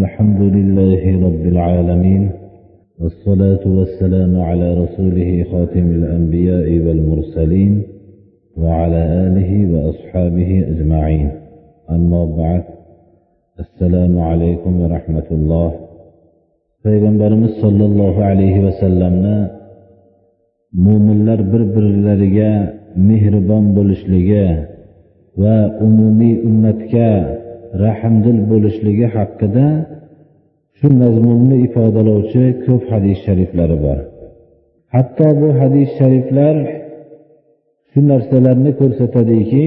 الحمد لله رب العالمين والصلاة والسلام على رسوله خاتم الأنبياء والمرسلين وعلى آله وأصحابه أجمعين. أما بعد السلام عليكم ورحمة الله. Payg'ambarimiz sollallohu alayhi vasallamni mo'minlar bir birlariga mehribon bo'lishligi va umumiy ummatga rahmdil bo'lishligi haqida shu mazmunni ifodalovchi ko'p hadis shariflari bor. Hatto bu hadis shariflar shu narsalarni ko'rsatadiki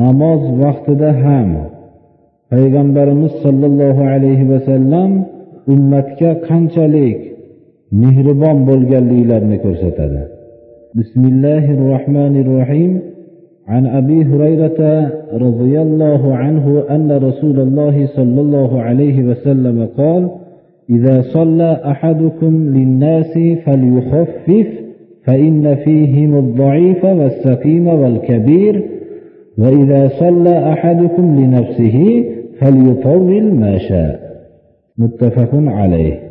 namoz vaqtida ham payg'ambarimiz sollallohu alayhi vasallam ummatga qanchalik mehribon bo'lganliklarini ko'rsatadi. Bismillahi rohmanir rohim عن أبي هريرة رضي الله عنه أن رسول الله صلى الله عليه وسلم قال إذا صلى أحدكم للناس فليخفف فإن فيهم الضعيف والسقيم والكبير وإذا صلى أحدكم لنفسه فليطول ما شاء. متفق عليه.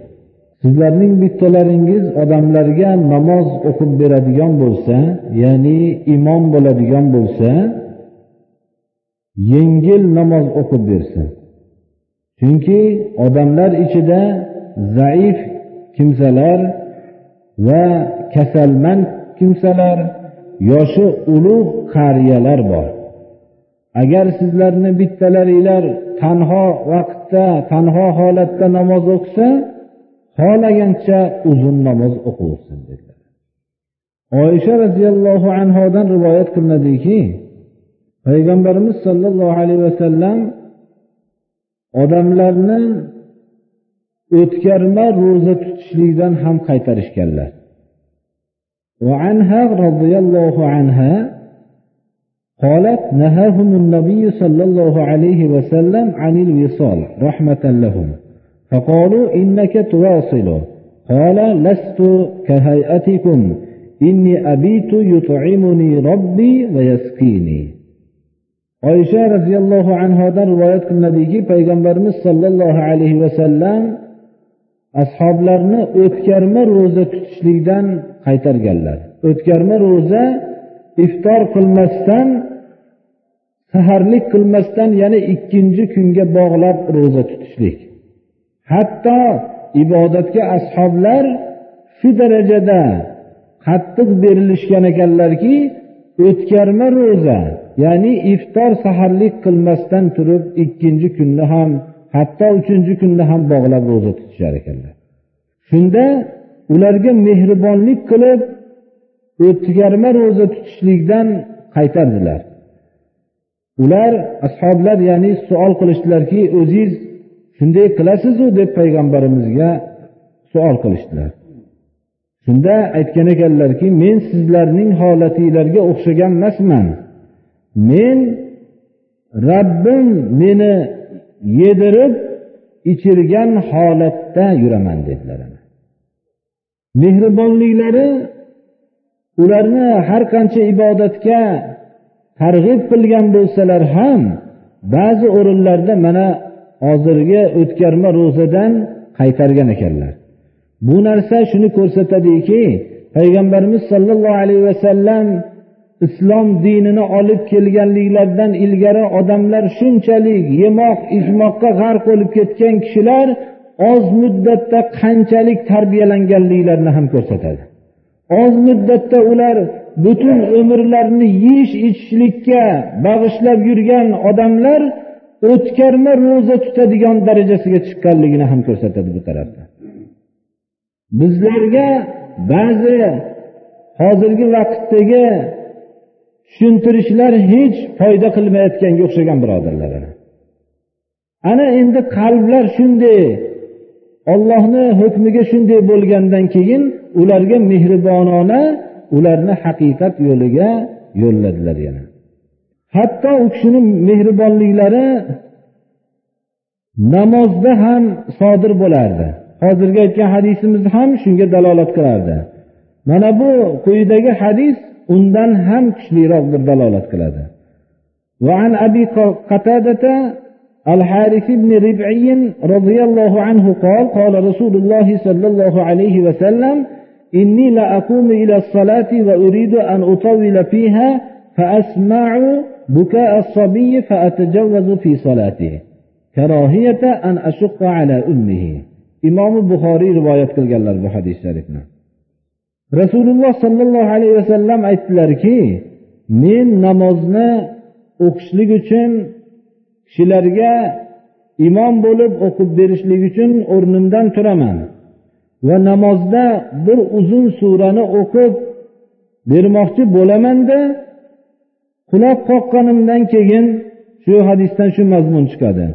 Sizlarning bittalaringiz odamlarga namoz o'qib beradigan bo'lsa ya'ni imom bo'ladigan bo'lsa yengil namoz o'qib bersin chunki odamlar ichida zaif kimsalar va kasalmand kimsalar yoshi ulug' qariyalar bor. Agar sizlarni bittalaringlar tanho vaqtda tanho holatda namoz o'qisa xohlagancha uzun namoz o'qiversin dedilar oysha roziyallohu anhodan rivoyat qilinadiki payg'ambarimiz sollallohu alayhi vasallam odamlarni o'tkarma ro'za tutishlikdan ham qaytarishganlar وعنها رضي الله عنها قالت نهاهم النبي صلى الله عليه وسلم عن الوصال رحمة لهم فقالوا إنك تواصل قال لست كهيئتكم إني أبيت يطعمني ربي ويسقيني oysha roziyallohu anhodan rivoyat qilinadiki payg'ambarimiz sollallohu alayhi vasallam ashoblarni o'tkarma ro'za tutishlikdan qaytarganlar o'tkarma ro'za iftor qilmasdan saharlik qilmasdan yana ikkinchi kunga bog'lab ro'za tutishlik hatto ibodatga ashoblar shu darajada qattiq berilishgan ekanlarki o'tkarma ro'za ya'ni iftor saharlik qilmasdan turib ikkinchi kunni ham hatto uchinchi kunni ham bog'lab ro'za tutishar ekanlar. Shunda ularga mehribonlik qilib o'tkarma ro'za tutishlikdan qaytardilar. Ular ashoblar ya'ni savol qilishdilarki o'ziz shunday qilasizu deb payg'ambarimizga savol qilishdilar. Shunda aytgan ekanlarki men sizlarning holatinglarga o'xshagan emasman. Men rabbim meni yedirib ichirgan holatda yuraman dedilar. Mehribonliklari ularni har qancha ibodatga targ'ib qilgan bo'lsalar ham ba'zi o'rinlarda mana hozirgi o'tkarma ro'zadan qaytargan ekanlar. Bu narsa shuni ko'rsatadiki payg'ambarimiz sollallohu alayhi vasallam islom dinini olib kelganliklaridan ilgari odamlar shunchalik yemoq ichmoqqa g'arq bo'lib ketgan kishilar oz muddatda qanchalik tarbiyalanganliklarini ham ko'rsatadi. Oz muddatda ular butun umrlarini yeyish ichishlikka bag'ishlab yurgan odamlar o'tkarma ro'za tutadigan darajasiga chiqqanligini ham ko'rsatadi bu tarafda. Bizlarga ba'zi hozirgi vaqtdagi tushuntirishlar hech foyda qilmayotganga o'xshagan birodarlar ana endi qalblar shunday ollohni hukmiga shunday bo'lgandan keyin ularga mehribonona ularni haqiqat yo'liga yo'lladilar yana. hatto u kishini mehribonliklari namozda ham sodir bo'lardi hozirgi aytgan hadisimiz ham shunga dalolat qilardi mana bu quyidagi hadis undan ham kuchliroq bir dalolat qiladi وعن أبي قتادة الحارث بن ربعي رضي الله عنه قال قال رسول الله صلى الله عليه وسلم إني لأقوم إلى الصلاة وأريد أن أطول فيها فأسمع بكاء الصبي فأتجوز في صلاته كراهية أن أشق على أمه إمام البخاري رواية قilganlar bu hadis sharifni rasululloh sollallohu alayhi vasallam aytdilarki men namozni o'qishlik uchun kishilarga imom bo'lib o'qib berishlik uchun o'rnimdan turaman va namozda bir uzun surani o'qib bermoqchi bo'lamanda quloq qoqqanimdan keyin shu hadisdan shu mazmun chiqadi.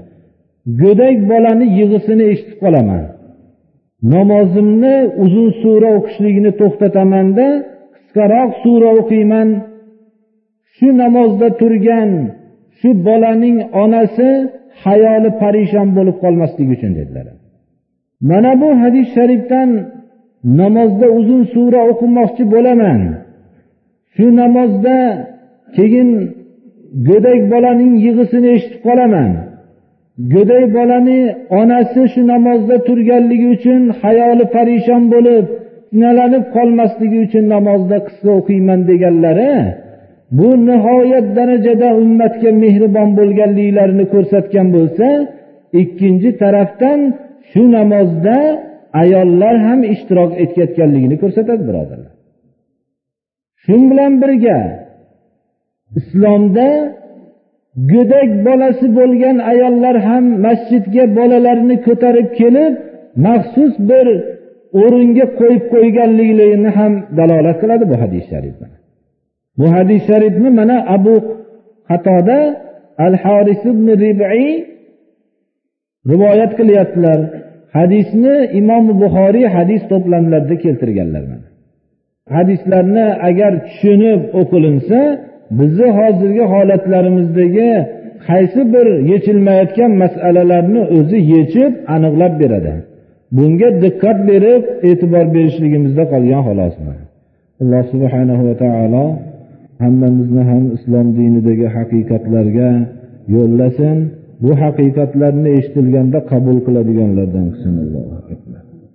Go'dak bolani yig'isini eshitib qolaman. Namozimni uzun sura o'qishligini to'xtatamanda qisqaroq sura o'qiyman. Shu namozda turgan shu bolaning onasi hayoli parishon bo'lib qolmasligi uchun dedilar. Mana bu hadis sharifdan namozda uzun sura o'qimoqchi bo'laman. Shu namozda keyin go'dak bolaning yig'isini eshitib qolaman. Go'dak bolani onasi shu namozda turganligi uchun hayoli parishon bo'lib fitnalanib qolmasligi uchun namozda qisqa o'qiyman deganlari bu nihoyat darajada ummatga mehribon bo'lganliklarini ko'rsatgan bo'lsa ikkinchi tarafdan shu namozda ayollar ham ishtirok etayotganligini ko'rsatadi birodarlar. Shu bilan birga islomda go'dak bolasi bo'lgan ayollar ham masjidga bolalarini ko'tarib kelib maxsus bir o'ringa qo'yib qo'yganliklarini ham dalolat qiladi bu hadis sharif bu hadis sharifni mana abu xatoda al haris ibn ribiy rivoyat qilyaptilar. Hadisni imom buxoriy hadis to'plamlarida keltirganlar hadislarni agar tushunib o'qilinsa bizni hozirgi holatlarimizdagi qaysi bir yechilmayotgan masalalarni o'zi yechib aniqlab beradi. Bunga diqqat berib e'tibor berishligimizda qolgan xolos alloh subhanahu va taolo hammamizni ham islom dinidagi haqiqatlarga yo'llasin. Bu haqiqatlarni eshitilganda qabul qiladiganlardan qilsin alloh